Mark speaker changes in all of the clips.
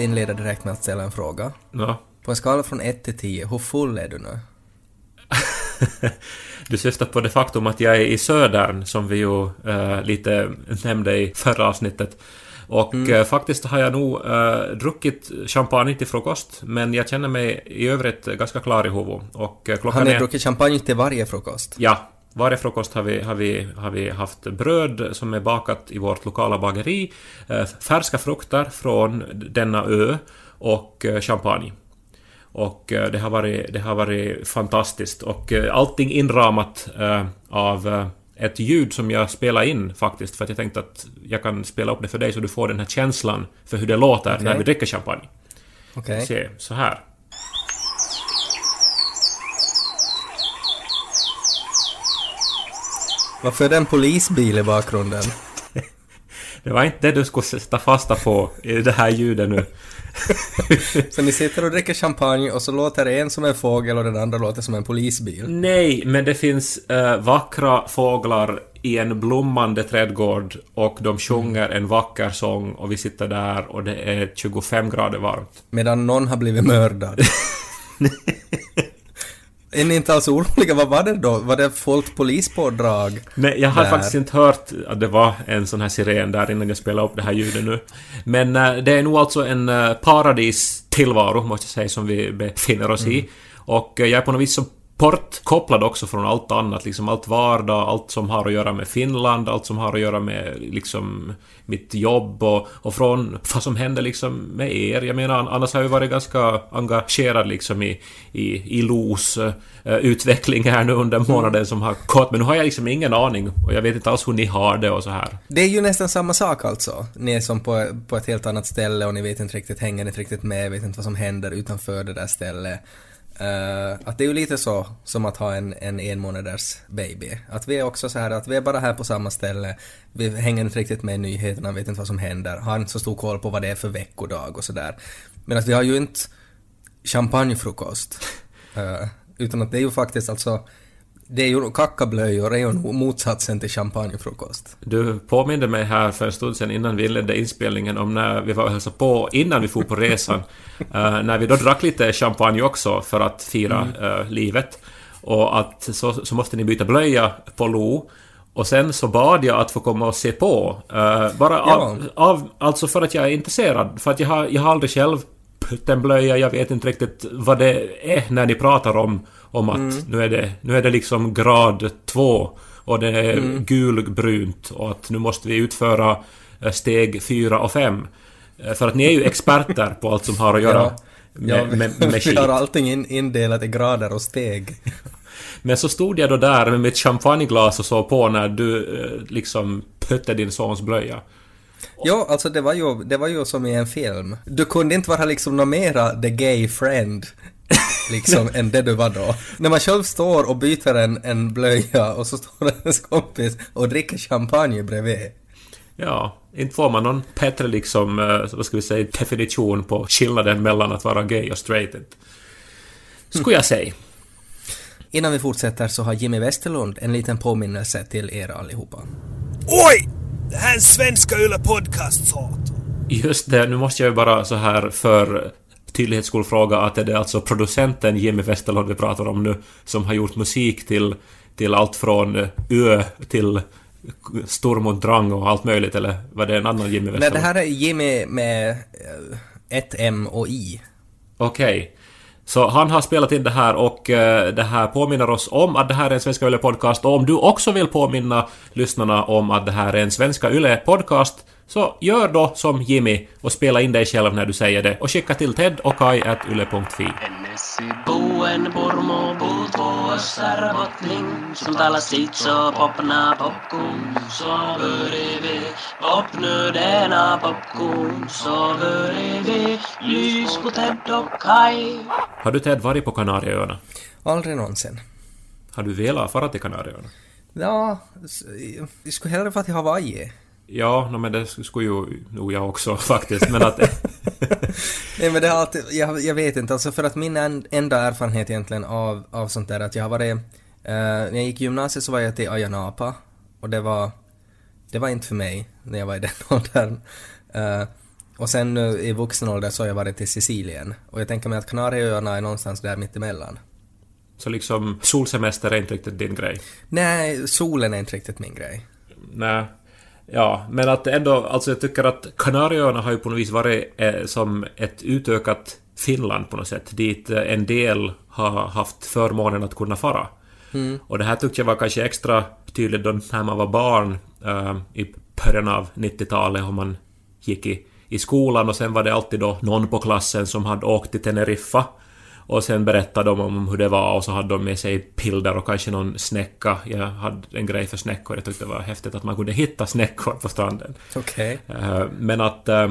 Speaker 1: Måste inleda direkt med att ställa en fråga.
Speaker 2: Ja.
Speaker 1: På en skala från 1 till 10, hur full är du nu?
Speaker 2: Du syftar på det faktum att jag är i södern, som vi ju eh, lite nämnde i förra avsnittet. Och eh, faktiskt har jag nog eh, druckit champagne till frukost, men jag känner mig i övrigt ganska klar i huvudet. Och eh,
Speaker 1: Har
Speaker 2: klockan
Speaker 1: ni
Speaker 2: är...
Speaker 1: druckit champagne till varje frukost?
Speaker 2: Ja, varje frukost har vi, har, vi, har vi haft bröd som är bakat i vårt lokala bageri, eh, färska frukter från denna ö och eh, champagne. Och eh, det har varit, det har varit fantastiskt. Och allting inramat av ett ljud som jag spelade in faktiskt, för att jag tänkte att jag kan spela upp det för dig så du får den här känslan för hur det låter när
Speaker 1: Okej.
Speaker 2: vi dricker champagne.
Speaker 1: Okej.
Speaker 2: Se, så här.
Speaker 1: Varför är det en polisbil i bakgrunden?
Speaker 2: Det var inte det du skulle sätta fasta på i det här ljudet nu.
Speaker 1: Så ni sitter och dricker champagne och så låter en som en fågel och den andra låter som en polisbil.
Speaker 2: Nej, men det finns eh, vackra fåglar i en blommande trädgård och de sjunger en vacker sång och vi sitter där och det är 25 grader varmt.
Speaker 1: Medan någon har blivit mördad. är ni inte alls oroliga? Vad var det då? Var det fullt polispådrag?
Speaker 2: Nej, jag har faktiskt inte hört att det var en sån här siren där innan jag spelade upp det här ljudet nu. Men eh, det är nog alltså en uh, paradis tillvaro, måste jag säga, som vi befinner oss i. Och eh, jag är på något vis så bortkopplad också från allt annat, liksom allt vardag, allt som har att göra med Finland, allt som har att göra med liksom mitt jobb och, och från vad som händer liksom med er. Jag menar, annars har jag varit ganska engagerad liksom i, i, i LOS-utveckling eh, här nu under månaden som har gått, men nu har jag liksom ingen aning och jag vet inte alls hur ni har det och så här.
Speaker 1: Det är ju nästan samma sak alltså. Ni är som på, på ett helt annat ställe och ni vet inte riktigt, hänger inte riktigt med, vet inte vad som händer utanför det där stället. Uh, att det är ju lite så som att ha en, en en månaders baby. Att vi är också så här att vi är bara här på samma ställe, vi hänger inte riktigt med i nyheterna, vet inte vad som händer, har inte så stor koll på vad det är för veckodag och sådär. Men att vi har ju inte champagnefrukost. Uh, utan att det är ju faktiskt alltså, det är ju kackablöjor är ju motsatsen till champagnefrukost.
Speaker 2: Du påminde mig här för en stund sedan innan vi inledde inspelningen om när vi var och hälsade på innan vi for på resan. eh, när vi då drack lite champagne också för att fira eh, livet. Och att så, så måste ni byta blöja på Lo. Och sen så bad jag att få komma och se på. eh, bara av, av, alltså för att jag är intresserad. För att jag har, jag har aldrig själv bytt en blöja, jag vet inte riktigt vad det är när ni pratar om, om att nu, är det, nu är det liksom grad två och det är gulbrunt och att nu måste vi utföra eh, steg fyra och fem. Eh, För att ni är ju experter på allt som har att göra
Speaker 1: Ja.
Speaker 2: med,
Speaker 1: Ja,
Speaker 2: med, med
Speaker 1: vi har
Speaker 2: skit.
Speaker 1: allting in, indelat i grader och steg.
Speaker 2: Men så stod jag då där med mitt champagneglas och såg på när du eh, liksom pötte din sons blöja.
Speaker 1: Ja, alltså det var, ju, det var ju som i en film. Du kunde inte vara liksom något mera the gay friend liksom än det du var då. När man själv står och byter en, en blöja och så står det ens kompis och dricker champagne bredvid.
Speaker 2: Ja, inte får man någon bättre liksom, eh, vad ska vi säga, definition på skillnaden mellan att vara gay och straight. Skulle jag säga.
Speaker 1: Innan vi fortsätter så har Jimmy Westerlund en liten påminnelse till er allihopa.
Speaker 3: Oj! Det här är en Svenska Yle Podcast, satan.
Speaker 2: Just det, nu måste jag ju bara så här för tydlighets skull fråga att är det alltså producenten Jimmy Westerlund vi pratar om nu som har gjort musik till, till allt från eh, Ö till Storm och Drang och allt möjligt eller var det en annan Jimmy Westerlund?
Speaker 1: Nej, det här är Jimmy med eh, ett M och I.
Speaker 2: Okej. Så han har spelat in det här och eh, det här påminner oss om att det här är en Svenska Yle Podcast och om du också vill påminna lyssnarna om att det här är en Svenska Yle Podcast så gör då som Jimmy och spela in dig själv när du säger det och skicka till ted och kai.yle.fi.
Speaker 4: Ennesi puuen purmu puutuossa botling Sultala sitso popna popkun Så börjar popnödena popkun Så börjar vi lys på Ted och Kai
Speaker 2: Har du Ted varit på Kanarieöarna?
Speaker 1: Aldrig någonsin.
Speaker 2: Har du velat fara till Kanarieöarna?
Speaker 1: Ja, jag skulle hellre få till Hawaii.
Speaker 2: Ja, men det skulle ju nog jag också faktiskt, men att...
Speaker 1: Nej men det har alltid, jag, jag vet inte, alltså för att min en, enda erfarenhet egentligen av, av sånt där att jag har varit, eh, när jag gick i gymnasiet så var jag till Ayia Napa och det var, det var inte för mig när jag var i den åldern. Eh, Och sen nu i vuxen ålder så har jag varit i Sicilien. Och jag tänker mig att Kanarieöarna är någonstans där mittemellan.
Speaker 2: Så liksom solsemester är inte riktigt din grej.
Speaker 1: Nej, solen är inte riktigt min grej.
Speaker 2: Nej. Ja, men att ändå, alltså jag tycker att Kanarieöarna har ju på något vis varit eh, som ett utökat Finland på något sätt, dit eh, en del har haft förmånen att kunna fara. Och det här tyckte jag var kanske extra tydligt då när man var barn eh, i början av 90-talet och man gick i, i skolan och sen var det alltid då någon på klassen som hade åkt till Teneriffa och sen berättade de om hur det var och så hade de med sig pilder och kanske någon snäcka. Jag hade en grej för snäckor. Jag tyckte det var häftigt att man kunde hitta snäckor på stranden.
Speaker 1: Okej.
Speaker 2: Eh, Men att... eh,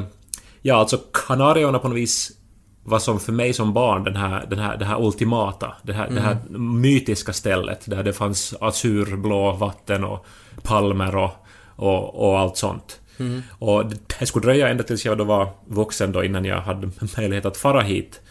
Speaker 2: Ja, alltså Kanarieöarna på något vis var som för mig som barn den här, den här, det här ultimata, det här, det här mytiska stället där det fanns azurblå vatten och palmer och, och, och allt sånt. Och det skulle dröja ända tills jag då var vuxen då innan jag hade möjlighet att fara hit.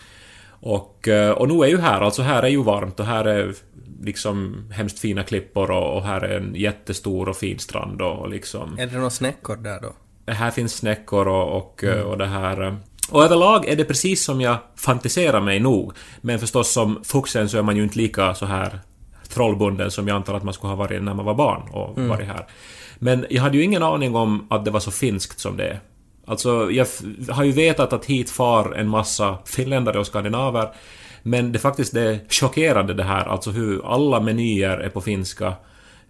Speaker 2: Och, eh, och nu är ju här, alltså här är ju varmt och här är liksom hemskt fina klippor och, och här är en jättestor och fin strand och, liksom...
Speaker 1: Är det några snäckor där då?
Speaker 2: Här finns snäckor och, och, och det här... eh, Och överlag är det precis som jag fantiserar mig nog. Men förstås som vuxen så är man ju inte lika så här trollbunden som jag antar att man skulle ha varit när man var barn och varit här. Men jag hade ju ingen aning om att det var så finskt som det är. Alltså, jag har ju vetat att hit far en massa finländare och skandinaver. Men det faktiskt det är chockerande det här, alltså hur alla menyer är på finska.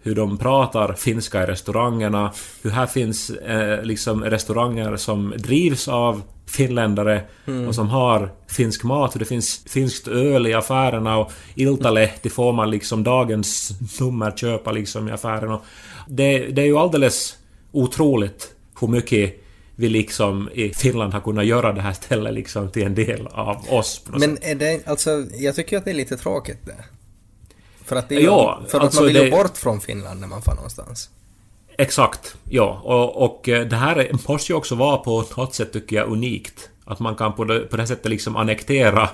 Speaker 2: Hur de pratar finska i restaurangerna. Hur här finns eh, liksom restauranger som drivs av finländare och som har finsk mat. Hur det finns finskt öl i affärerna och Iltalehti får man liksom dagens nummer köpa liksom i affären. Och det, det är ju alldeles otroligt hur mycket vi liksom i Finland har kunnat göra det här stället liksom till en del av oss.
Speaker 1: Men är det, alltså, jag tycker att det är lite tråkigt det. För att det är
Speaker 2: Ja,
Speaker 1: för att
Speaker 2: alltså
Speaker 1: man vill ju
Speaker 2: det-
Speaker 1: bort från Finland när man får någonstans.
Speaker 2: Exakt, ja. Och, och eh, det här är- måste ju också vara på något sätt, tycker jag, unikt. Att man kan på det, på det här sättet liksom annektera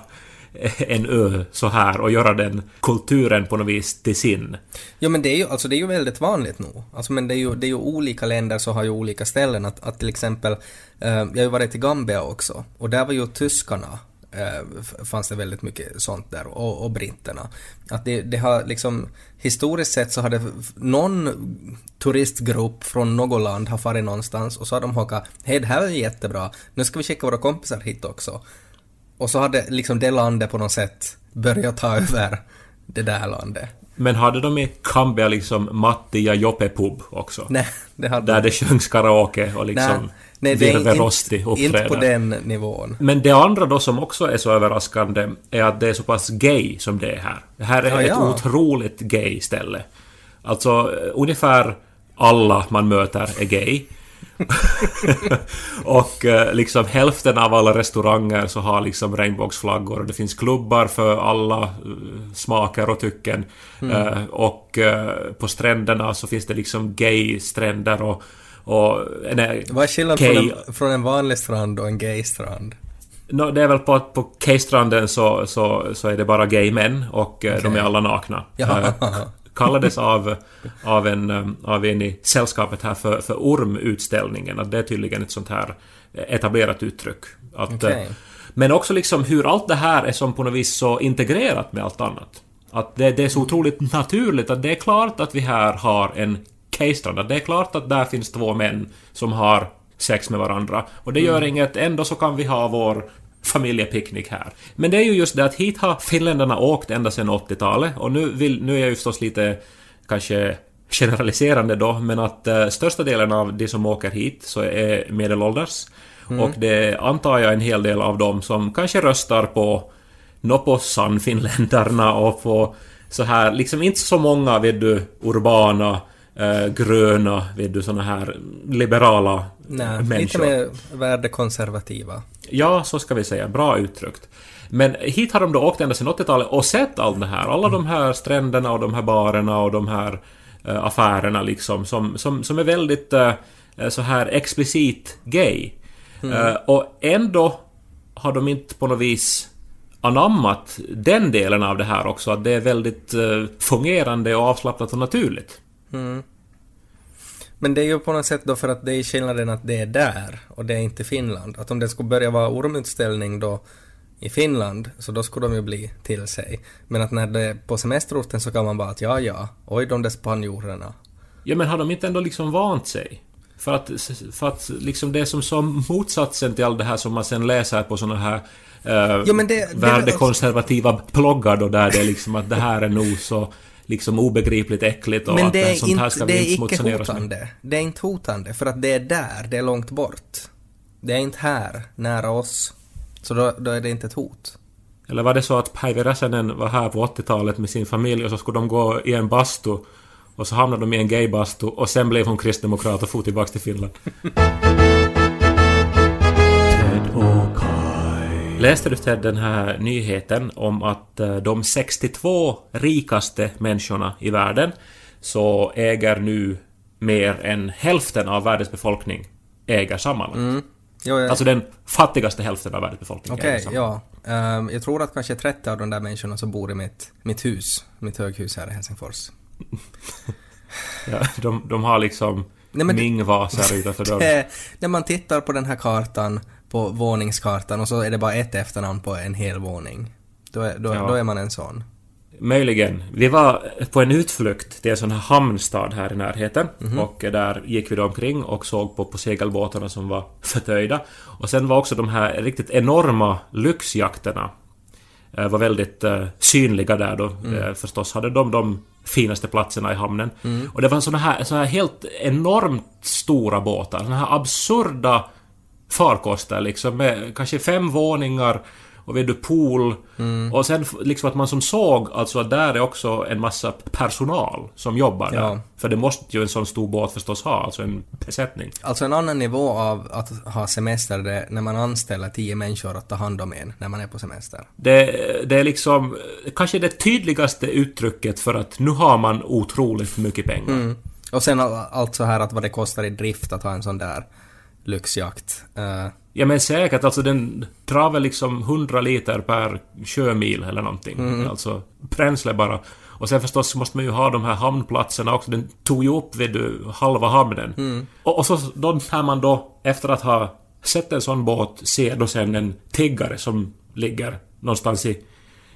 Speaker 2: en ö så här och göra den kulturen på något vis till sin.
Speaker 1: Ja men det är ju, alltså det är ju väldigt vanligt nu. Alltså men det är ju, det är ju olika länder som har ju olika ställen. Att, att till exempel, eh, jag har ju varit i Gambia också och där var ju tyskarna eh, fanns det väldigt mycket sånt där och, och britterna. Att det, det har liksom historiskt sett så har det någon turistgrupp från något land har farit någonstans och så har de hakat hej det här är jättebra, nu ska vi skicka våra kompisar hit också. Och så hade liksom det landet på något sätt börjat ta över det där landet.
Speaker 2: Men hade de i Kambia liksom Matti ja Joppe pub också?
Speaker 1: Nej, det hade
Speaker 2: Där det sjöngs karaoke och liksom
Speaker 1: Nej, nej det är inte, inte på den nivån.
Speaker 2: Men det andra då som också är så överraskande är att det är så pass gay som det är här. Det här är
Speaker 1: Ja,
Speaker 2: ett
Speaker 1: ja.
Speaker 2: otroligt gay ställe. Alltså eh, ungefär alla man möter är gay. och eh, liksom hälften av alla restauranger så har liksom regnbågsflaggor och det finns klubbar för alla eh, smaker och tycken.
Speaker 1: Mm.
Speaker 2: Eh, och på stränderna så finns det liksom gay-stränder och... och nej,
Speaker 1: Vad är skillnaden från en, från en vanlig strand och en gay-strand?
Speaker 2: No, det är väl på att på K-stranden så, så, så är det bara gay män och eh, de är alla nakna.
Speaker 1: Ja.
Speaker 2: Kallades av, av, en, av en i sällskapet här för, för ormutställningen. Att det är tydligen ett sånt här etablerat uttryck. Att,
Speaker 1: Okej.
Speaker 2: eh, Men också liksom hur allt det här är som på något vis så integrerat med allt annat. Att det, det är så otroligt naturligt att det är klart att vi här har en K-strand. Att det är klart att där finns två män som har sex med varandra. Och det gör inget, ändå så kan vi ha vår familjepicknick här. Men det är ju just det att hit har finländarna åkt ända sedan 80-talet och nu, vill, nu är jag ju förstås lite kanske generaliserande då, men att eh, största delen av de som åker hit så är medelålders. Och det antar jag en hel del av dem som kanske röstar på nå på Sannfinländarna och på så här, liksom inte så många, vet du, urbana, eh, gröna, vet du, såna här liberala
Speaker 1: Nej, lite
Speaker 2: människor.
Speaker 1: mer värdekonservativa.
Speaker 2: Ja, så ska vi säga. Bra uttryckt. Men hit har de då åkt ända sedan 80-talet och sett allt det här. Alla de här stränderna och de här barerna och de här eh, affärerna liksom som, som, som är väldigt eh, så här explicit gay. Eh, och ändå har de inte på något vis anammat den delen av det här också, att det är väldigt fungerande och avslappnat och naturligt.
Speaker 1: Men Men det är ju på något sätt då för att det är skillnaden att det är där och det är inte Finland. Att om det skulle börja vara ormutställning då i Finland, så då skulle de ju bli till sig. Men att när det är på semesterorten så kan man bara att ja, ja, oj de där spanjorerna.
Speaker 2: Ja, men har de inte ändå liksom vant sig? För att, för att liksom det som, som motsatsen till allt det här som man sen läser på såna här eh,
Speaker 1: Ja, men det- det-
Speaker 2: värdekonservativa bloggar då där det är liksom att det här är nog så liksom obegripligt äckligt och
Speaker 1: Men
Speaker 2: att
Speaker 1: det är,
Speaker 2: sånt här
Speaker 1: inte,
Speaker 2: ska
Speaker 1: det är
Speaker 2: inte
Speaker 1: hotande. Det är inte hotande, för att det är där, det är långt bort. Det är inte här, nära oss. Så då, då är det inte ett hot.
Speaker 2: Eller var det så att Päivi Räsänen var här på 80-talet med sin familj och så skulle de gå i en bastu och så hamnade de i en gaybastu och sen blev hon kristdemokrat och for tillbaks till Finland. Läste du Ted den här nyheten om att eh, de 62 rikaste människorna i världen så äger nu mer än hälften av världens befolkning äger sammanlagt.
Speaker 1: Jo, jag,
Speaker 2: Alltså den fattigaste hälften av världens befolkning
Speaker 1: Okej,
Speaker 2: äger sammanlagt.
Speaker 1: ja. Ehm, jag tror att kanske 30 av de där människorna som bor i mitt, mitt hus, mitt höghus här i Helsingfors.
Speaker 2: Ja, de, de har liksom
Speaker 1: Nej, men det-
Speaker 2: Ming-vasar utanför dörren.
Speaker 1: När man tittar på den här kartan, på våningskartan, och så är det bara ett efternamn på en hel våning. Då är, då,
Speaker 2: Ja.
Speaker 1: då är man en sån.
Speaker 2: Möjligen. Vi var på en utflykt till en sån här hamnstad här i närheten
Speaker 1: Mhm.
Speaker 2: och där gick vi då omkring och såg på, på segelbåtarna som var förtöjda. Och sen var också de här riktigt enorma lyxjakterna eh, var väldigt eh, synliga där då.
Speaker 1: Mm.
Speaker 2: Eh, förstås hade de de finaste platserna i hamnen. Och det var såna här, såna här helt enormt stora båtar, såna här absurda farkoster liksom med kanske fem våningar och vet du pool och sen liksom att man som såg alltså att där är också en massa personal som jobbar där.
Speaker 1: Ja.
Speaker 2: För det måste ju en sån stor båt förstås ha, alltså en besättning.
Speaker 1: Alltså en annan nivå av att ha semester det är när man anställer tio människor att ta hand om en när man är på semester.
Speaker 2: Det, det är liksom kanske det tydligaste uttrycket för att nu har man otroligt mycket pengar.
Speaker 1: Och sen all- allt så här att vad det kostar i drift att ha en sån där lyxjakt. Eh,
Speaker 2: Ja men säkert, alltså den drar väl liksom 100 liter per sjömil eller någonting. Alltså bränsle bara. Och sen förstås måste man ju ha de här hamnplatserna också. Den tog ju upp vid halva hamnen. Och, och så då när man då, efter att ha sett en sån båt, ser då sen en tiggare som ligger någonstans i,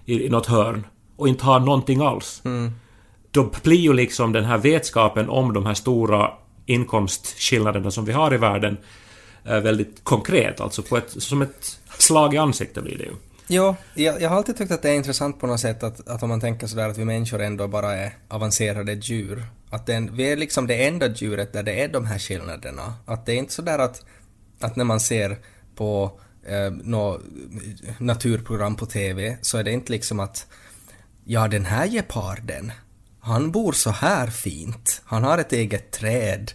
Speaker 2: i, i något hörn och inte har någonting alls. Då blir ju liksom den här vetskapen om de här stora inkomstskillnaderna som vi har i världen eh, väldigt konkret, alltså på ett, som ett slag i ansiktet blir det ju.
Speaker 1: Ja, jag, jag har alltid tyckt att det är intressant på något sätt att, att om man tänker sådär att vi människor ändå bara är avancerade djur. Att den, vi är liksom det enda djuret där det är de här skillnaderna. Att det är inte sådär att, att när man ser på eh, något naturprogram på TV så är det inte liksom att ja den här geparden, han bor så här fint. Han har ett eget träd.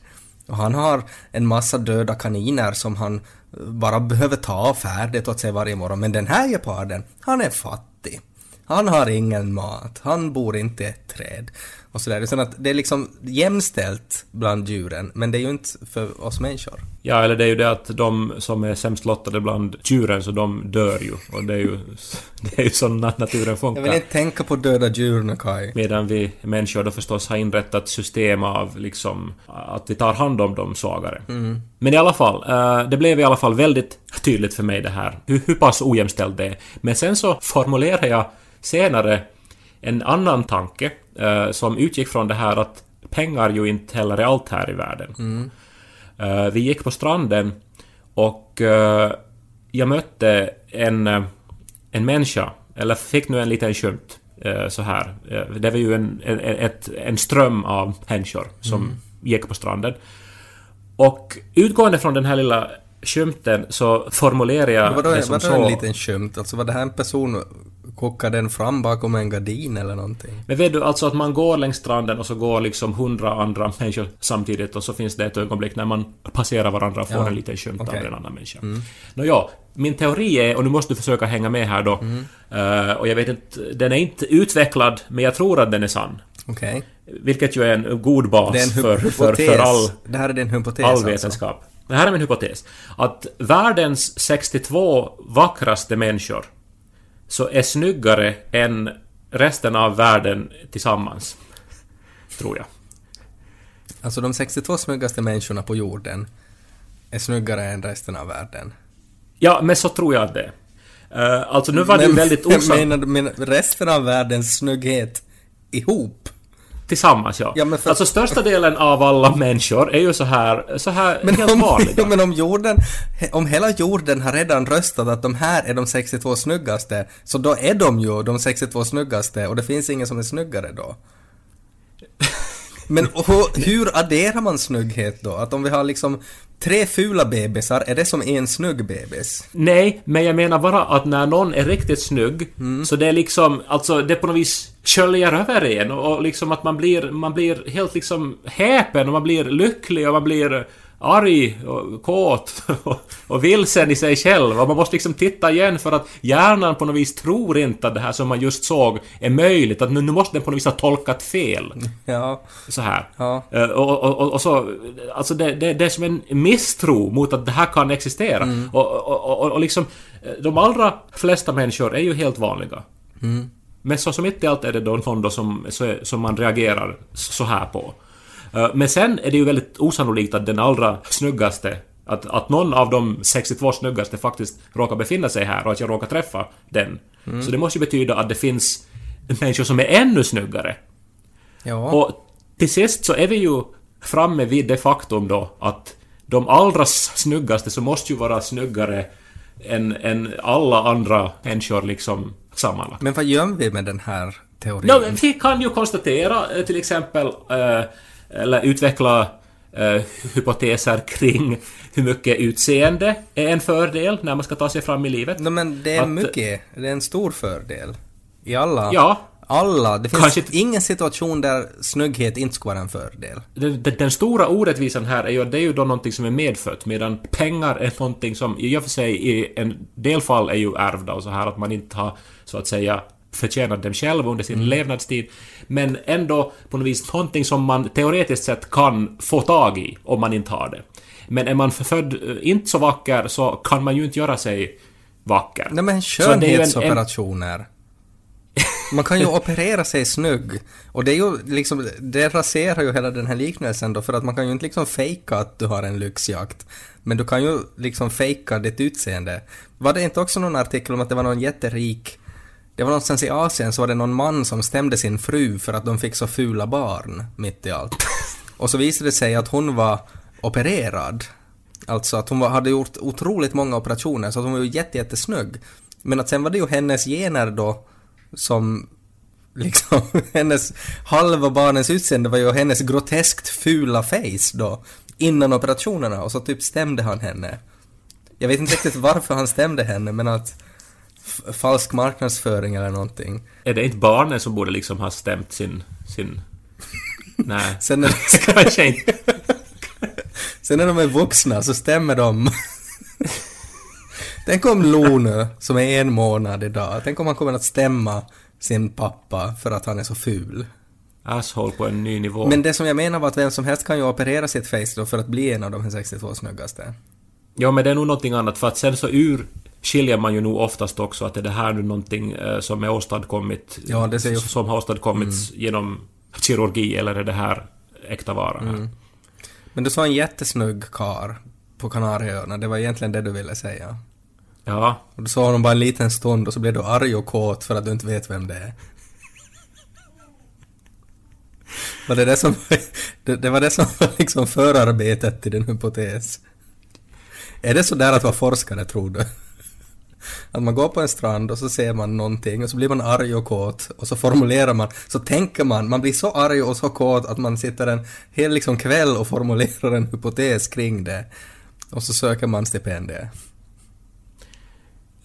Speaker 1: Och han har en massa döda kaniner som han eh, bara behöver ta färdigt åt sig varje morgon. Men den här geparden, han är fattig. Han har ingen mat. Han bor inte i ett träd. Och sådär. Så att det är liksom jämställt bland djuren, men det är ju inte för oss människor.
Speaker 2: Ja, eller det är ju det att de som är sämst lottade bland djuren, så de dör ju. Och det är ju, det är ju så na- naturen
Speaker 1: Jag vill
Speaker 2: funkar.
Speaker 1: inte tänka på döda djur Kai.
Speaker 2: Medan vi människor då förstås har inrättat system av liksom att vi tar hand om de svagare. Men i alla fall, eh, det blev i alla fall väldigt tydligt för mig det här, hur, hur pass ojämställt det är. Men sen så formulerade jag senare en annan tanke eh, som utgick från det här att pengar ju inte heller är allt här i världen. Eh, vi gick på stranden och eh, jag mötte en, eh, en människa, eller fick nu en liten skymt eh, så här. Eh, det var ju en, en, ett, en ström av människor som gick på stranden. Och utgående från den här lilla skymten så formulerar jag
Speaker 1: Vadå,
Speaker 2: det som
Speaker 1: vadå
Speaker 2: så...
Speaker 1: en liten skymt? Alltså var det här en person, kokade den fram bakom en gardin eller någonting?
Speaker 2: Men vet du, alltså att man går längs stranden och så går liksom hundra andra människor samtidigt och så finns det ett ögonblick när man passerar varandra och får
Speaker 1: Ja,
Speaker 2: en liten skymt
Speaker 1: okej.
Speaker 2: av en annan människa. Mm. Nåja, min teori är, och nu måste du försöka hänga med här då, eh, och jag vet inte, den är inte utvecklad, men jag tror att den är sann.
Speaker 1: Okej.
Speaker 2: Vilket ju är en god bas för, för, för all
Speaker 1: Det här är din hypotes
Speaker 2: all
Speaker 1: alltså?
Speaker 2: vetenskap. Det här är min hypotes. Att världens 62 vackraste människor så är snyggare än resten av världen tillsammans. Tror jag.
Speaker 1: Alltså de 62 snyggaste människorna på jorden är snyggare än resten av världen.
Speaker 2: Ja, men så tror jag att det är. Eh, alltså nu var det ju väldigt osant
Speaker 1: menar du men resten av världens snygghet ihop?
Speaker 2: Tillsammans, ja.
Speaker 1: Ja, för-
Speaker 2: Alltså största delen av alla människor är ju så här, så här
Speaker 1: Men
Speaker 2: helt
Speaker 1: om,
Speaker 2: vanliga.
Speaker 1: men om jorden, om hela jorden har redan röstat att de här är de 62 snyggaste, så då är de ju de 62 snyggaste och det finns ingen som är snyggare då. Men hur, hur adderar man snygghet då? Att om vi har liksom tre fula bebisar, är det som en snygg bebis?
Speaker 2: Nej, men jag menar bara att när någon är riktigt snygg,
Speaker 1: Mm.
Speaker 2: så det är liksom, alltså det på något vis sköljer över en och, och liksom att man blir, man blir helt liksom häpen och man blir lycklig och man blir arg och kåt och, och vilsen i sig själv och man måste liksom titta igen för att hjärnan på något vis tror inte att det här som man just såg är möjligt, att nu, nu måste den på något vis ha tolkat fel.
Speaker 1: Ja,
Speaker 2: Så här.
Speaker 1: Ja.
Speaker 2: Eh, Och, och, och, och så... Alltså det, det, det är som en misstro mot att det här kan existera.
Speaker 1: Mm.
Speaker 2: Och, och, och, och liksom... eh, De allra flesta människor är ju helt vanliga.
Speaker 1: Mm.
Speaker 2: Men så som mitt i allt är det då någon då som, som man reagerar så här på. Eh, Men sen är det ju väldigt osannolikt att den allra snyggaste att, att någon av de 62 snyggaste faktiskt råkar befinna sig här och att jag råkar träffa den.
Speaker 1: Mm.
Speaker 2: Så det måste ju betyda att det finns människor som är ännu snyggare.
Speaker 1: ja.
Speaker 2: Och till sist så är vi ju framme vid det faktum då att de allra snyggaste så måste ju vara snyggare än, än alla andra människor liksom sammanlagt.
Speaker 1: Men vad gör vi med den här teorin?
Speaker 2: No, vi kan ju konstatera eh, till exempel, eh, eller utveckla eh, hypoteser kring hur mycket utseende är en fördel när man ska ta sig fram i livet.
Speaker 1: No, men det är
Speaker 2: Att-
Speaker 1: mycket. Det är en stor fördel. I alla.
Speaker 2: Ja.
Speaker 1: Alla. Det finns
Speaker 2: Kanske
Speaker 1: ingen situation där snygghet inte skulle vara en fördel.
Speaker 2: Den, den, den stora orättvisan här är ju att det är ju då någonting som är medfött, medan pengar är någonting som i och för sig i en del fall är ju ärvda och så här att man inte har så att säga förtjänat dem själv under sin levnadstid. Men ändå på något vis någonting som man teoretiskt sett kan få tag i om man inte har det. Men är man född eh, inte så vacker så kan man ju inte göra sig vacker.
Speaker 1: Nej men skönhetsoperationer. Man kan ju operera sig snygg. Och det är ju liksom, det raserar ju hela den här liknelsen då, för att man kan ju inte liksom fejka att du har en lyxjakt. Men du kan ju liksom fejka ditt utseende. Var det inte också någon artikel om att det var någon jätterik, det var någonstans i Asien så var det någon man som stämde sin fru för att de fick så fula barn, mitt i allt. Och så visade det sig att hon var opererad. Alltså att hon var, hade gjort otroligt många operationer, så att hon var ju jätte, jättesnygg. Men att sen var det ju hennes gener då som liksom, hennes halva barnens utseende var ju hennes groteskt fula face då. Innan operationerna och så typ stämde han henne. Jag vet inte riktigt varför han stämde henne men att falsk marknadsföring eller någonting.
Speaker 2: Är det inte barnen som borde liksom ha stämt sin... sin... Nej.
Speaker 1: Sen när,
Speaker 2: Kanske inte.
Speaker 1: sen när de är vuxna så stämmer de. Tänk om Lone, som är en månad idag, tänk om han kommer att stämma sin pappa för att han är så ful.
Speaker 2: Asshole på en ny nivå.
Speaker 1: Men det som jag menar var att vem som helst kan ju operera sitt face då för att bli en av de här 62 snyggaste.
Speaker 2: Ja, men det är nog någonting annat, för att sen så ur skiljer man ju nog oftast också att är det här nu någonting eh, som är åstadkommit...
Speaker 1: Ja, det ser ju-
Speaker 2: Som har åstadkommits genom kirurgi, eller är det här äkta vara här?
Speaker 1: Men du sa en jättesnygg kar på Kanarieöarna, det var egentligen det du ville säga.
Speaker 2: Ja.
Speaker 1: Och du sa honom bara en liten stund och så blev du arg och kåt för att du inte vet vem det är. Var det det som... Det, det var det som var liksom förarbetet till din hypotes? Är det sådär att vara forskare, tror du? Att man går på en strand och så ser man någonting och så blir man arg och kåt och så formulerar man, så tänker man, man blir så arg och så kåt att man sitter en hel liksom kväll och formulerar en hypotes kring det. Och så söker man stipendier.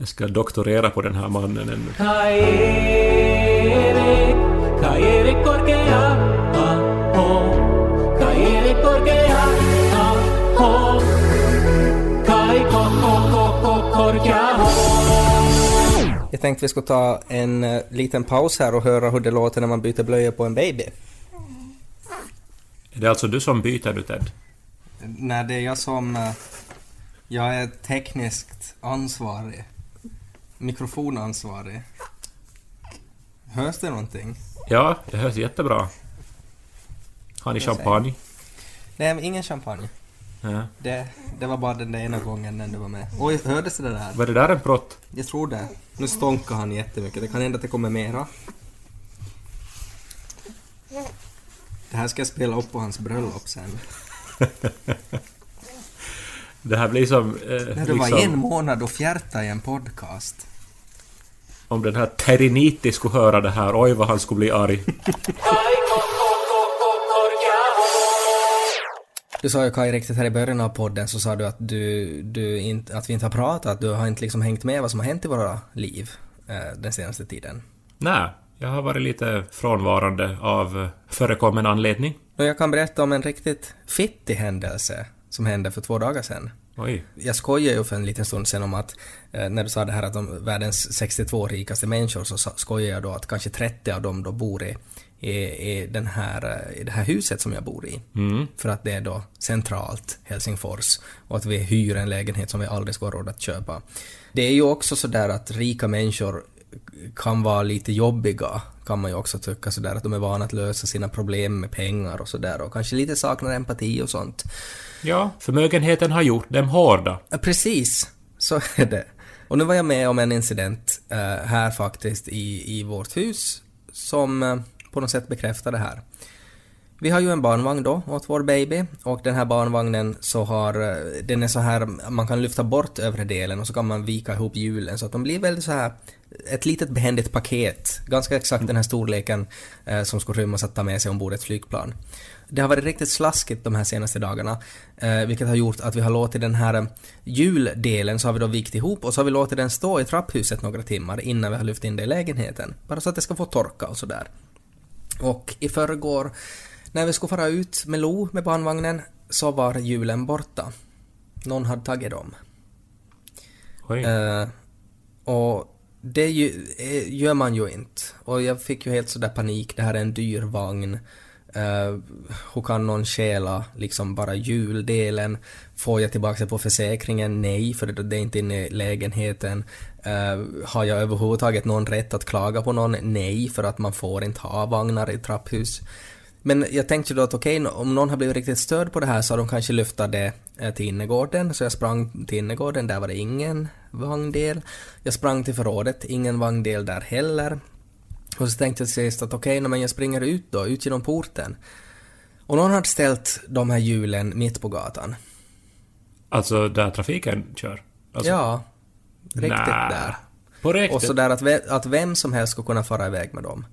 Speaker 2: Jag ska doktorera på den här mannen ännu.
Speaker 1: Jag tänkte vi ska ta en eh, liten paus här och höra hur det låter när man byter blöjor på en baby.
Speaker 2: Är det alltså du som byter nu, Ted?
Speaker 1: Nej, det är jag som... eh, Jag är tekniskt ansvarig. Mikrofonansvarig. Hörs det någonting?
Speaker 2: Ja, det hörs jättebra. Har ni champagne?
Speaker 1: Nej, ingen champagne.
Speaker 2: Ja.
Speaker 1: Det, det var bara den där ena gången när du var med. Oj, hördes det där?
Speaker 2: Var det där en prott?
Speaker 1: Jag tror det. Nu stånkar han jättemycket. Det kan hända att det kommer mera. Det här ska jag spela upp på hans bröllop sen.
Speaker 2: Det här blir som... Eh,
Speaker 1: När du var
Speaker 2: liksom,
Speaker 1: en månad och fjärtade i en podcast.
Speaker 2: Om den här Teriniti skulle höra det här, oj vad han skulle bli arg.
Speaker 1: Du sa ju Kaj riktigt här i början av podden så sa du att, du, du inte, att vi inte har pratat, du har inte liksom hängt med vad som har hänt i våra liv eh, den senaste tiden.
Speaker 2: Nej, jag har varit lite frånvarande av förekommen anledning.
Speaker 1: Och jag kan berätta om en riktigt fittig händelse som hände för två dagar sedan.
Speaker 2: Oj.
Speaker 1: Jag skojade ju för en liten stund sedan om att eh, när du sa det här att de världens 62 rikaste människor så skojade jag då att kanske 30 av dem då bor i, i, i, den här, eh, i det här huset som jag bor i. För att det är då centralt Helsingfors och att vi hyr en lägenhet som vi aldrig ska ha råd att köpa. Det är ju också så där att rika människor kan vara lite jobbiga, kan man ju också tycka sådär att de är vana att lösa sina problem med pengar och sådär och kanske lite saknar empati och sånt.
Speaker 2: Ja, förmögenheten har gjort dem hårda.
Speaker 1: Precis, så är det. Och nu var jag med om en incident eh, här faktiskt i, i vårt hus som eh, på något sätt bekräftar det här. Vi har ju en barnvagn då åt vår baby och den här barnvagnen så har, eh, den är så här, man kan lyfta bort övre delen och så kan man vika ihop hjulen så att de blir väldigt så här ett litet behändigt paket, ganska exakt den här storleken eh, som skulle rymmas att ta med sig ombord ett flygplan. Det har varit riktigt slaskigt de här senaste dagarna, eh, vilket har gjort att vi har låtit den här eh, hjuldelen så har vi då vikt ihop och så har vi låtit den stå i trapphuset några timmar innan vi har lyft in det i lägenheten. Bara så att det ska få torka och sådär. Och i förrgår, när vi skulle fara ut med Lo med barnvagnen, så var hjulen borta. Någon hade tagit dem.
Speaker 2: Oj.
Speaker 1: Eh, och det ju, eh, gör man ju inte. Och jag fick ju helt sådär panik, det här är en dyr vagn. Uh, hur kan någon stjäla liksom bara juldelen? Får jag tillbaka det på försäkringen? Nej, för det det är inte inne i lägenheten. Uh, har jag överhuvudtaget någon rätt att klaga på någon? Nej, för att man får inte ha vagnar i trapphus. Men jag tänkte då att okej, om någon har blivit riktigt störd på det här så har de kanske lyft det till innergården, så jag sprang till innergården, där var det ingen vagndel. Jag sprang till förrådet, ingen vagndel där heller. Och så tänkte jag sist att okej, men jag springer ut då, ut genom porten. Och någon hade ställt de här hjulen mitt på gatan.
Speaker 2: Alltså där trafiken kör? Alltså,
Speaker 1: ja, riktigt
Speaker 2: nä.
Speaker 1: där.
Speaker 2: På riktigt?
Speaker 1: Och sådär att, ve- att vem som helst ska kunna fara iväg med dem.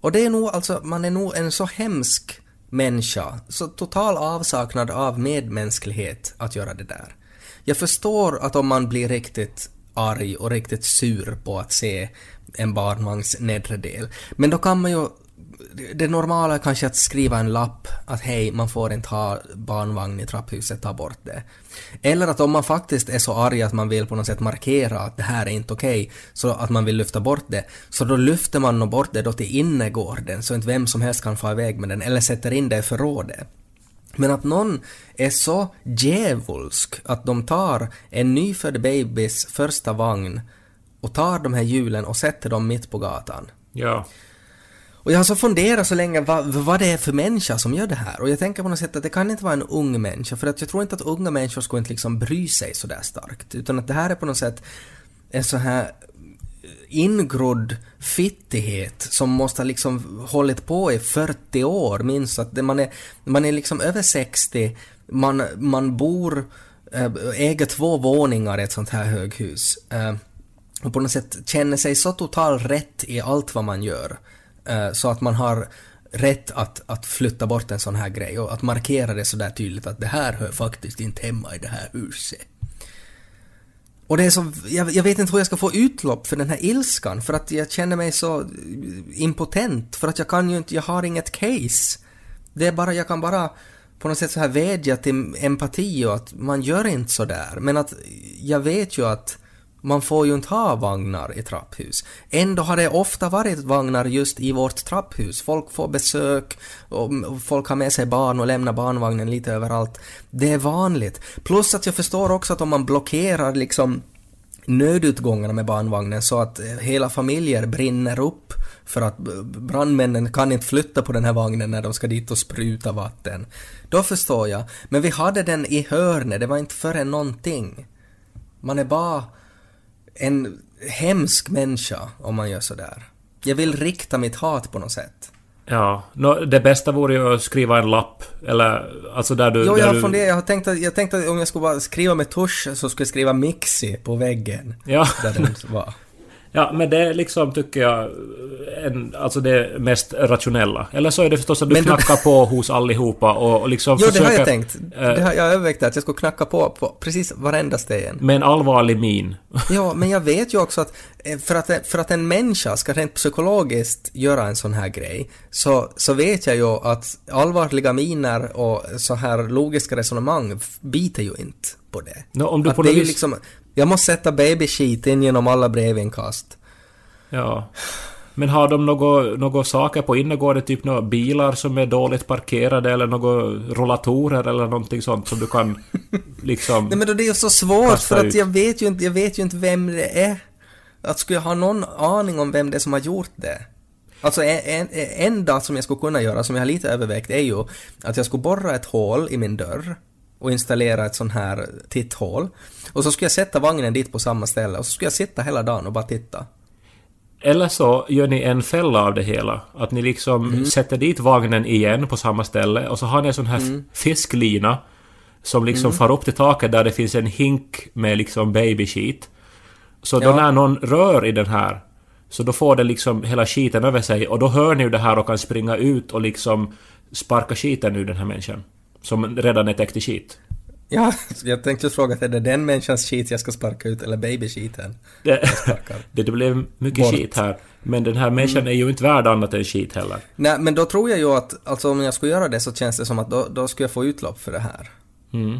Speaker 1: Och det är nog alltså, man är nog en så hemsk människa, så total avsaknad av medmänsklighet att göra det där. Jag förstår att om man blir riktigt arg och riktigt sur på att se en barnvagns nedre del, men då kan man ju det normala är kanske att skriva en lapp att hej, man får inte ha barnvagn i trapphuset, ta bort det. Eller att om man faktiskt är så arg att man vill på något sätt markera att det här är inte okej, så att man vill lyfta bort det, så då lyfter man nog bort det då till innergården så inte vem som helst kan få iväg med den, eller sätter in det i förrådet. Men att någon är så djävulsk att de tar en nyfödd babys första vagn och tar de här hjulen och sätter dem mitt på gatan.
Speaker 2: Ja.
Speaker 1: Och jag har så funderat så länge vad, vad det är för människa som gör det här. Och jag tänker på något sätt att det kan inte vara en ung människa, för att jag tror inte att unga människor skulle inte liksom bry sig så där starkt. Utan att det här är på något sätt en så här eh, ingrodd fittighet som måste ha liksom hållit på i 40 år minst. Att det- man, är, man är liksom över 60, man, man bor, eh, äger två våningar i ett sånt här höghus. Eh, och på något sätt känner sig så totalt rätt i allt vad man gör. Eh, så att man har rätt att, att flytta bort en sån här grej och att markera det sådär tydligt att det här hör faktiskt inte hemma i det här huset. Och det är så, jag, jag vet inte hur jag ska få utlopp för den här ilskan för att jag känner mig så impotent för att jag kan ju inte, jag har inget case. Det är bara, jag kan bara på något sätt så här vädja till empati och att man gör inte så där. Men att jag vet ju att man får ju inte ha vagnar i trapphus. Ändå har det ofta varit vagnar just i vårt trapphus. Folk får besök och folk har med sig barn och lämnar barnvagnen lite överallt. Det är vanligt. Plus att jag förstår också att om man blockerar liksom nödutgångarna med barnvagnen så att eh, hela familjer brinner upp för att eh, brandmännen kan inte flytta på den här vagnen när de ska dit och spruta vatten. Då förstår jag. Men vi hade den i hörnet, det var inte förrän någonting. Man är bara en hemsk människa om man gör sådär. Jag vill rikta mitt hat på något sätt.
Speaker 2: Ja, nå, det bästa vore ju att skriva en lapp, eller alltså där du...
Speaker 1: Jo, jag har
Speaker 2: du,
Speaker 1: funderat, jag har tänkt att, jag tänkte att om jag skulle bara skriva med tusch så skulle jag skriva Mixi på väggen.
Speaker 2: Ja.
Speaker 1: Där den var.
Speaker 2: Ja, men det är liksom, tycker jag, en, alltså det mest rationella. Eller så är det förstås att du
Speaker 1: Men du-
Speaker 2: knackar på hos allihopa och, och liksom
Speaker 1: Jo, det
Speaker 2: försöker...
Speaker 1: har jag tänkt.
Speaker 2: eh,
Speaker 1: Det har jag övervägt att jag skulle knacka på, på precis varenda sten.
Speaker 2: Med en allvarlig min.
Speaker 1: Ja, men jag vet ju också att eh, för att, för att en människa ska rent psykologiskt göra en sån här grej, så, så vet jag ju att allvarliga miner och så här logiska resonemang biter ju inte på det.
Speaker 2: Nå, om du
Speaker 1: att
Speaker 2: på
Speaker 1: det är
Speaker 2: vis...
Speaker 1: liksom, jag måste sätta baby shit in genom alla brevinkast.
Speaker 2: Ja. Men har de några några saker på innergården, typ några bilar som är dåligt parkerade eller några rollatorer eller någonting sånt som du kan liksom...
Speaker 1: Nej men då det är ju så svårt för att jag vet ju inte, jag vet ju inte vem det är. Att skulle jag ha någon aning om vem det är som har gjort det? Alltså en, en, enda som jag skulle kunna göra, som jag har lite övervägt, är ju att jag skulle borra ett hål i min dörr och installera ett sån här titthål. Och så skulle jag sätta vagnen dit på samma ställe och så skulle jag sitta hela dagen och bara titta.
Speaker 2: Eller så gör ni en fälla av det hela. Att ni liksom
Speaker 1: Mm.
Speaker 2: sätter dit vagnen igen på samma ställe och så har ni en sån här
Speaker 1: Mm.
Speaker 2: fisklina som liksom far upp till taket där det finns en hink med liksom baby sheet. Så då
Speaker 1: Ja.
Speaker 2: när någon rör i den här så då får den liksom hela skiten över sig och då hör ni ju det här och kan springa ut och liksom sparka skiten ur den här människan. Som redan är täckt i skit.
Speaker 1: Ja, jag tänkte fråga, är det den människans skit jag ska sparka ut eller baby-skiten?
Speaker 2: Det, det, det blev mycket
Speaker 1: Bort.
Speaker 2: skit här. Men den här människan är ju inte värd annat än skit heller.
Speaker 1: Nej, men då tror jag ju att, alltså om jag skulle göra det så känns det som att då, då skulle jag få utlopp för det här.
Speaker 2: Mm.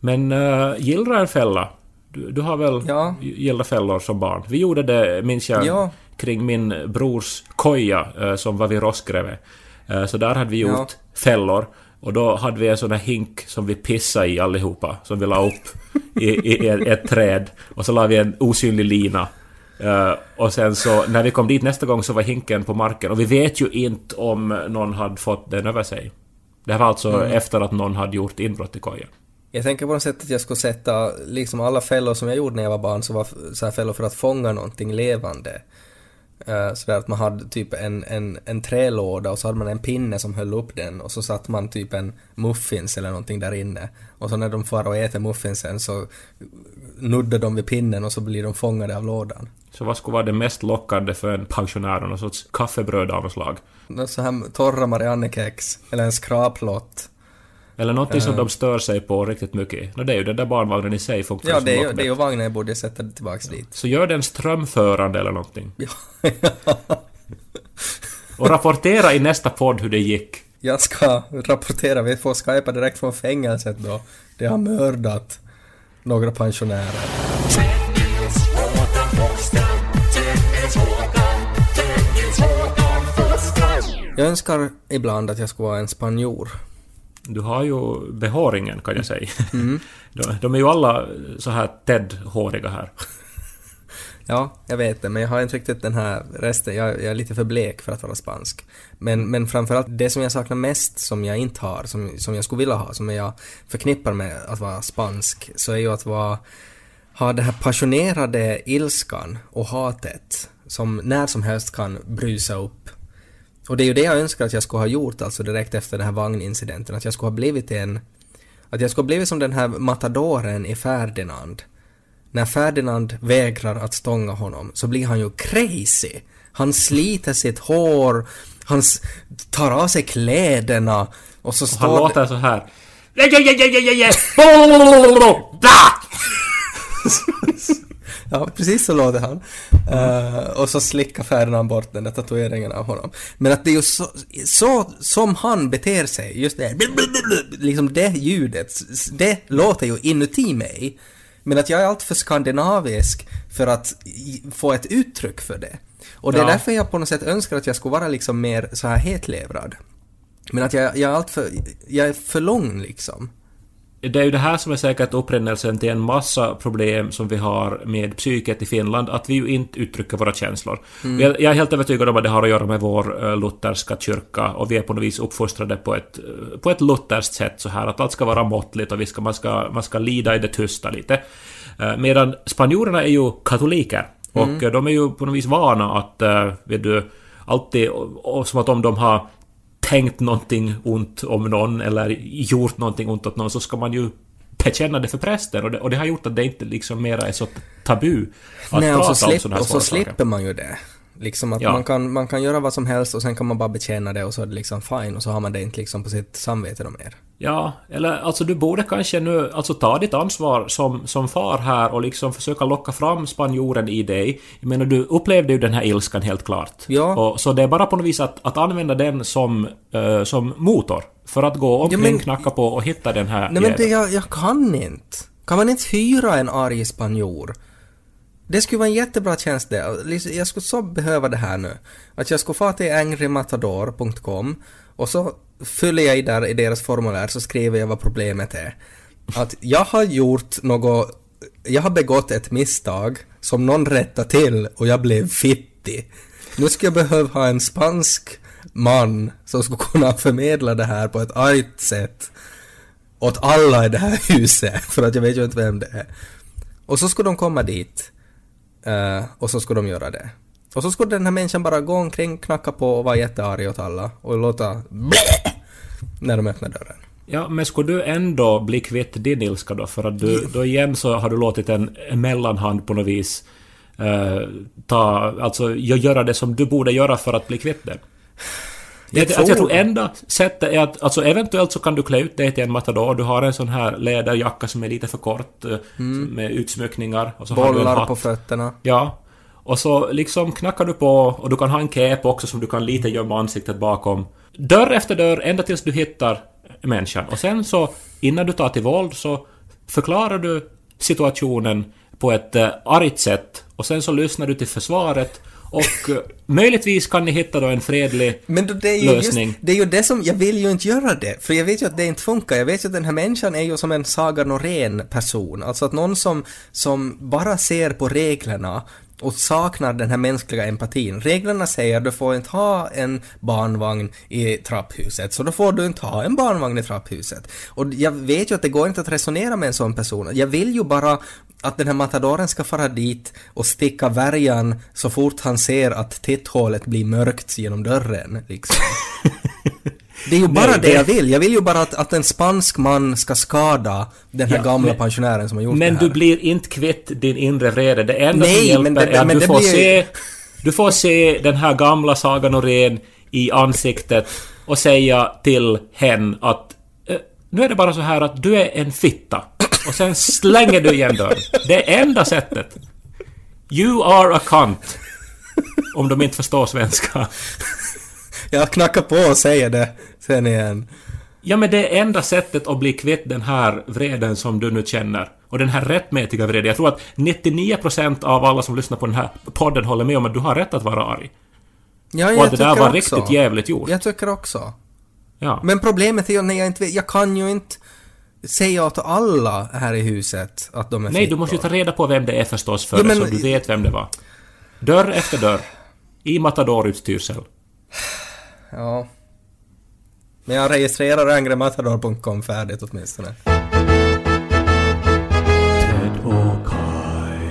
Speaker 2: Men uh, gillra en fälla. Du, du har väl
Speaker 1: Ja.
Speaker 2: gillat fällor som barn? Vi gjorde det, minns jag,
Speaker 1: Ja.
Speaker 2: kring min brors koja eh, som var vid Roskreve. Eh, så där hade vi gjort
Speaker 1: Ja.
Speaker 2: fällor. Och då hade vi en sån här hink som vi pissade i allihopa, som vi la upp i, i ett, ett träd. Och så la vi en osynlig lina. Eh, och sen så, när vi kom dit nästa gång så var hinken på marken. Och vi vet ju inte om någon hade fått den över sig. Det här var alltså
Speaker 1: Mm.
Speaker 2: efter att någon hade gjort inbrott i kojan.
Speaker 1: Jag tänker på något sätt att jag skulle sätta, liksom alla fällor som jag gjorde när jag var barn, så var så här fällor för att fånga någonting levande. Uh, sådär att man hade typ en, en, en trälåda och så hade man en pinne som höll upp den och så satt man typ en muffins eller någonting där inne. Och så när de far och äter muffinsen så nuddar de vid pinnen och så blir de fångade av lådan.
Speaker 2: Så vad skulle vara det mest lockande för en pensionär? Någon sorts kaffebröd av något slag?
Speaker 1: Något så här torra Mariannekex, eller en skraplott.
Speaker 2: Eller någonting som
Speaker 1: Eh.
Speaker 2: de stör sig på riktigt mycket. No, det är ju den där barnvagnen i sig funkar
Speaker 1: Ja, det är, ju, det är ju vagnen jag borde sätta tillbaks dit.
Speaker 2: Så gör den strömförande eller någonting.
Speaker 1: Ja,
Speaker 2: Och rapportera i nästa podd hur det gick.
Speaker 1: Jag ska rapportera, vi får skypa direkt från fängelset då. Det har mördat några pensionärer. Jag önskar ibland att jag skulle vara en spanjor.
Speaker 2: Du har ju behåringen kan jag säga.
Speaker 1: Mm.
Speaker 2: de, de är ju alla så här Ted-håriga här.
Speaker 1: Ja, jag vet det, men jag har inte riktigt den här resten. Jag, jag är lite för blek för att vara spansk. Men, men framförallt det som jag saknar mest, som jag inte har, som, som jag skulle vilja ha, som jag förknippar med att vara spansk, så är ju att vara, ha den här passionerade ilskan och hatet som när som helst kan brusa upp. Och det är ju det jag önskar att jag skulle ha gjort alltså direkt efter den här vagnincidenten, att jag skulle ha blivit en... Att jag skulle ha blivit som den här matadoren i Ferdinand. När Ferdinand vägrar att stånga honom så blir han ju crazy. Han sliter sitt hår, han tar av sig kläderna och så
Speaker 2: Och
Speaker 1: står
Speaker 2: han låter så här.
Speaker 1: Ja, precis så låter han. Eh, och så slickar Ferdinand bort den där tatueringen av honom. Men att det är ju så, så som han beter sig, just det liksom det ljudet, det låter ju inuti mig. Men att jag är alltför skandinavisk för att få ett uttryck för det. Och det är
Speaker 2: Ja.
Speaker 1: därför jag på något sätt önskar att jag skulle vara liksom mer så här hetlevrad. Men att jag, jag är alltför, jag är för lång liksom.
Speaker 2: Det är ju det här som är säkert upprinnelsen till en massa problem som vi har med psyket i Finland, att vi ju inte uttrycker våra känslor. Jag, jag är helt övertygad om att det har att göra med vår eh, lutherska kyrka och vi är på något vis uppfostrade på ett, eh, på ett lutherskt sätt så här att allt ska vara måttligt och vi ska, man, ska, man ska lida i det tysta lite. Eh, Medan spanjorerna är ju katoliker och eh, de är ju på något vis vana att, vet du, alltid, och, och som att om de har tänkt någonting ont om någon eller gjort någonting ont åt någon så ska man ju bekänna det för prästen och det, och det har gjort att det inte liksom mera är så tabu att
Speaker 1: Nej, och
Speaker 2: prata
Speaker 1: så,
Speaker 2: om sådana här
Speaker 1: och så
Speaker 2: saker.
Speaker 1: slipper man ju det. Liksom att
Speaker 2: Ja.
Speaker 1: man, kan, man kan göra vad som helst och sen kan man bara bekänna det och så är det liksom fine och så har man det inte liksom på sitt samvete då mer.
Speaker 2: Ja, eller alltså du borde kanske nu alltså ta ditt ansvar som, som far här och liksom försöka locka fram spanjoren i dig. Jag menar, du upplevde ju den här ilskan helt klart.
Speaker 1: Ja.
Speaker 2: Och, så det är bara på något vis att, att använda den som, eh, som motor. För att gå omkring,
Speaker 1: men-
Speaker 2: knacka på och hitta den här
Speaker 1: Nej men det, jag, jag kan inte. Kan man inte hyra en arg spanjor? Det skulle vara en jättebra tjänst det. Jag skulle så behöva det här nu. Att jag skulle få till angrymatador.com och så fyller jag i där i deras formulär så skriver jag vad problemet är. Att jag har gjort något, jag har begått ett misstag som någon rättade till och jag blev fittig. Nu skulle jag behöva ha en spansk man som skulle kunna förmedla det här på ett argt sätt åt alla i det här huset, för att jag vet ju inte vem det är. Och så skulle de komma dit, eh, och så skulle de göra det. Och så skulle den här människan bara gå omkring, knacka på och vara jättearg åt alla och låta blä när de öppnar dörren.
Speaker 2: Ja, men skulle du ändå bli kvitt din ilska då? För att du, då igen så har du låtit en, mellanhand på något vis eh, ta, alltså gö- göra det som du borde göra för att bli kvitt det.
Speaker 1: Jag
Speaker 2: tror... jag
Speaker 1: tror-
Speaker 2: enda sättet är att, alltså eventuellt så kan du klä ut dig till en matador. Du har en sån här läderjacka som är lite för kort, eh, med utsmyckningar. Och så har du
Speaker 1: Bollar på fötterna.
Speaker 2: Ja. Och så liksom knackar du på och du kan ha en cape också som du kan lite gömma ansiktet bakom. Dörr efter dörr ända tills du hittar människan. Och sen så innan du tar till våld så förklarar du situationen på ett eh, argt sätt och sen så lyssnar du till försvaret och eh, möjligtvis kan ni hitta då en fredlig
Speaker 1: Men då, det är ju
Speaker 2: lösning.
Speaker 1: just, det är ju det som, jag vill ju inte göra det, för jag vet ju att det inte funkar. Jag vet ju att den här människan är ju som en Saga Norén person, alltså att någon som, som bara ser på reglerna och saknar den här mänskliga empatin. Reglerna säger du får inte ha en barnvagn i trapphuset, så då får du inte ha en barnvagn i trapphuset. Och jag vet ju att det går inte att resonera med en sån person. Jag vill ju bara att den här matadoren ska fara dit och sticka värjan så fort han ser att titthålet blir mörkt genom dörren, liksom. Det är ju bara
Speaker 2: Nej,
Speaker 1: det
Speaker 2: det-
Speaker 1: jag vill. Jag vill ju bara att, att en spansk man ska skada den här
Speaker 2: Ja,
Speaker 1: gamla
Speaker 2: men-
Speaker 1: pensionären som har gjort
Speaker 2: Men
Speaker 1: det här.
Speaker 2: du blir inte kvitt din inre vrede. Det enda
Speaker 1: Nej,
Speaker 2: som hjälper
Speaker 1: men det-
Speaker 2: är att
Speaker 1: men
Speaker 2: du får
Speaker 1: blir
Speaker 2: se... Du får se den här gamla Saga Norén i ansiktet och säga till hen att eh, nu är det bara så här att du är en fitta. Och sen slänger du igen dörren. Det är enda sättet. You are a cunt. Om de inte förstår svenska.
Speaker 1: Jag knackar på och säger det sen igen.
Speaker 2: Ja, men det är enda sättet att bli kvitt den här vreden som du nu känner. Och den här rättmätiga vreden. Jag tror att 99% av alla som lyssnar på den här podden håller med om att du har rätt att vara arg.
Speaker 1: Ja,
Speaker 2: Och
Speaker 1: jag
Speaker 2: att det där var
Speaker 1: också.
Speaker 2: riktigt jävligt gjort.
Speaker 1: Jag tycker också.
Speaker 2: Ja.
Speaker 1: Men problemet är ju när jag inte vet, jag kan ju inte säga åt alla här i huset att de är
Speaker 2: Nej, du måste ju
Speaker 1: fittor.
Speaker 2: ta reda på vem det är förstås före,
Speaker 1: Ja, men-
Speaker 2: så du vet vem det var. Dörr efter dörr. I Matador-utstyrsel.
Speaker 1: Ja. Men jag registrerar angrematador.com färdigt åtminstone.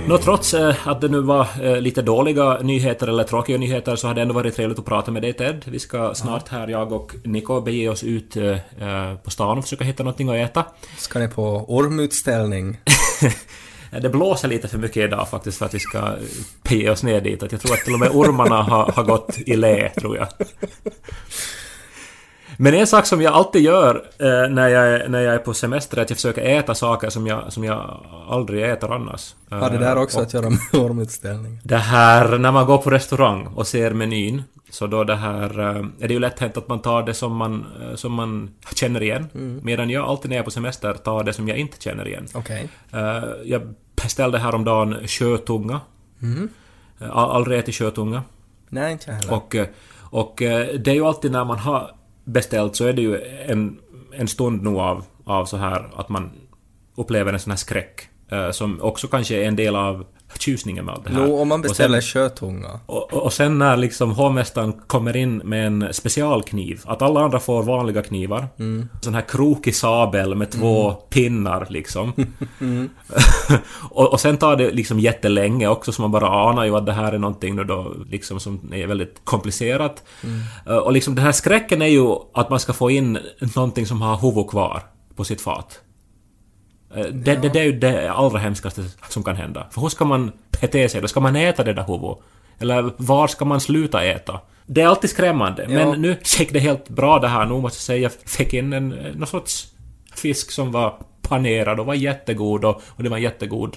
Speaker 2: Nå, trots eh, att det nu var eh, lite dåliga nyheter eller tråkiga nyheter så har det ändå varit trevligt att prata med dig Ted. Vi ska snart här, jag och Niko, bege oss ut eh, på stan och försöka hitta någonting att äta.
Speaker 1: Ska ni på ormutställning?
Speaker 2: Det blåser lite för mycket idag faktiskt för att vi ska bege oss ner dit. Att jag tror att till och med ormarna har, har gått i lä, tror jag. Men en sak som jag alltid gör eh, när, jag, är- när jag är på semester är att jag försöker äta saker som jag, som jag aldrig äter annars.
Speaker 1: Har det där
Speaker 2: Eh,
Speaker 1: också
Speaker 2: och
Speaker 1: att göra med ormutställning?
Speaker 2: Det här, när man går på restaurang och ser menyn, så då det här... eh, är det ju lätt hänt att man tar det som man, eh, som man känner igen. Medan jag alltid när jag är på semester tar det som jag inte känner igen. Eh, jag beställde häromdagen sjötunga. All, aldrig ätit sjötunga.
Speaker 1: Nej, inte jag heller.
Speaker 2: Och, och det är ju alltid när man har beställt så är det ju en, en stund nu av, av så här att man upplever en sån här skräck. Eh, som också kanske är en del av tjusningen med allt det här.
Speaker 1: Jo, om man
Speaker 2: Och sen-
Speaker 1: beställer
Speaker 2: och, och sen när liksom hovmästaren kommer in med en specialkniv, att alla andra får vanliga knivar. Sån här krokig sabel med två pinnar liksom. och, och sen tar det liksom jättelänge också, så man bara anar ju att det här är någonting nu då liksom som är väldigt komplicerat. Eh, Och liksom den här skräcken är ju att man ska få in någonting som har huvud kvar på sitt fat. Eh, Det, det, det är ju det allra hemskaste som kan hända. För hur ska man bete sig då? Ska man äta det där huvudet? Eller var ska man sluta äta? Det är alltid skrämmande.
Speaker 1: Ja.
Speaker 2: Men nu gick det helt bra det här nu måste jag säga. Jag fick in en, eh, någon sorts fisk som var panerad och var jättegod och, och det var en jättegod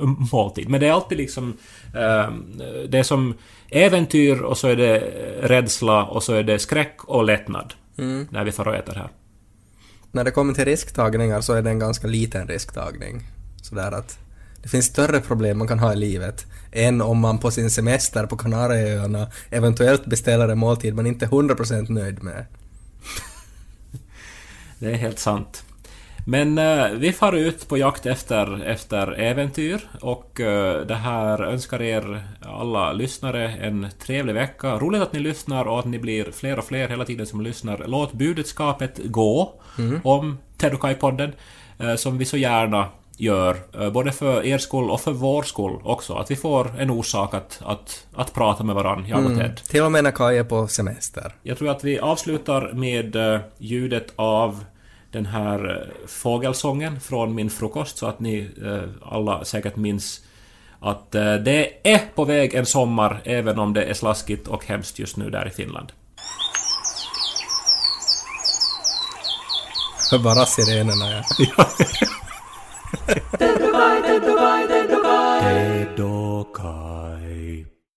Speaker 2: eh, måltid. Men det är alltid liksom... Eh, det är som äventyr och så är det rädsla och så är det skräck och lättnad. När vi får och äter här.
Speaker 1: När det kommer till risktagningar så är det en ganska liten risktagning. Sådär att det finns större problem man kan ha i livet än om man på sin semester på Kanarieöarna eventuellt beställer en måltid man inte är 100% nöjd med.
Speaker 2: Det är helt sant. Men eh, vi far ut på jakt efter, efter äventyr och eh, det här önskar er alla lyssnare en trevlig vecka. Roligt att ni lyssnar och att ni blir fler och fler hela tiden som lyssnar. Låt budskapet gå om Tedokai-podden eh, som vi så gärna gör, eh, både för er skull och för vår skull också. Att vi får en orsak att, att, att prata med varandra, jag och Ted.
Speaker 1: Till och med när Kaj är på semester.
Speaker 2: Jag tror att vi avslutar med eh, ljudet av den här eh, fågelsången från min frukost så att ni eh, alla säkert minns att eh, det är på väg en sommar även om det är slaskigt och hemskt just nu där i Finland.
Speaker 1: Bara sirenerna ja.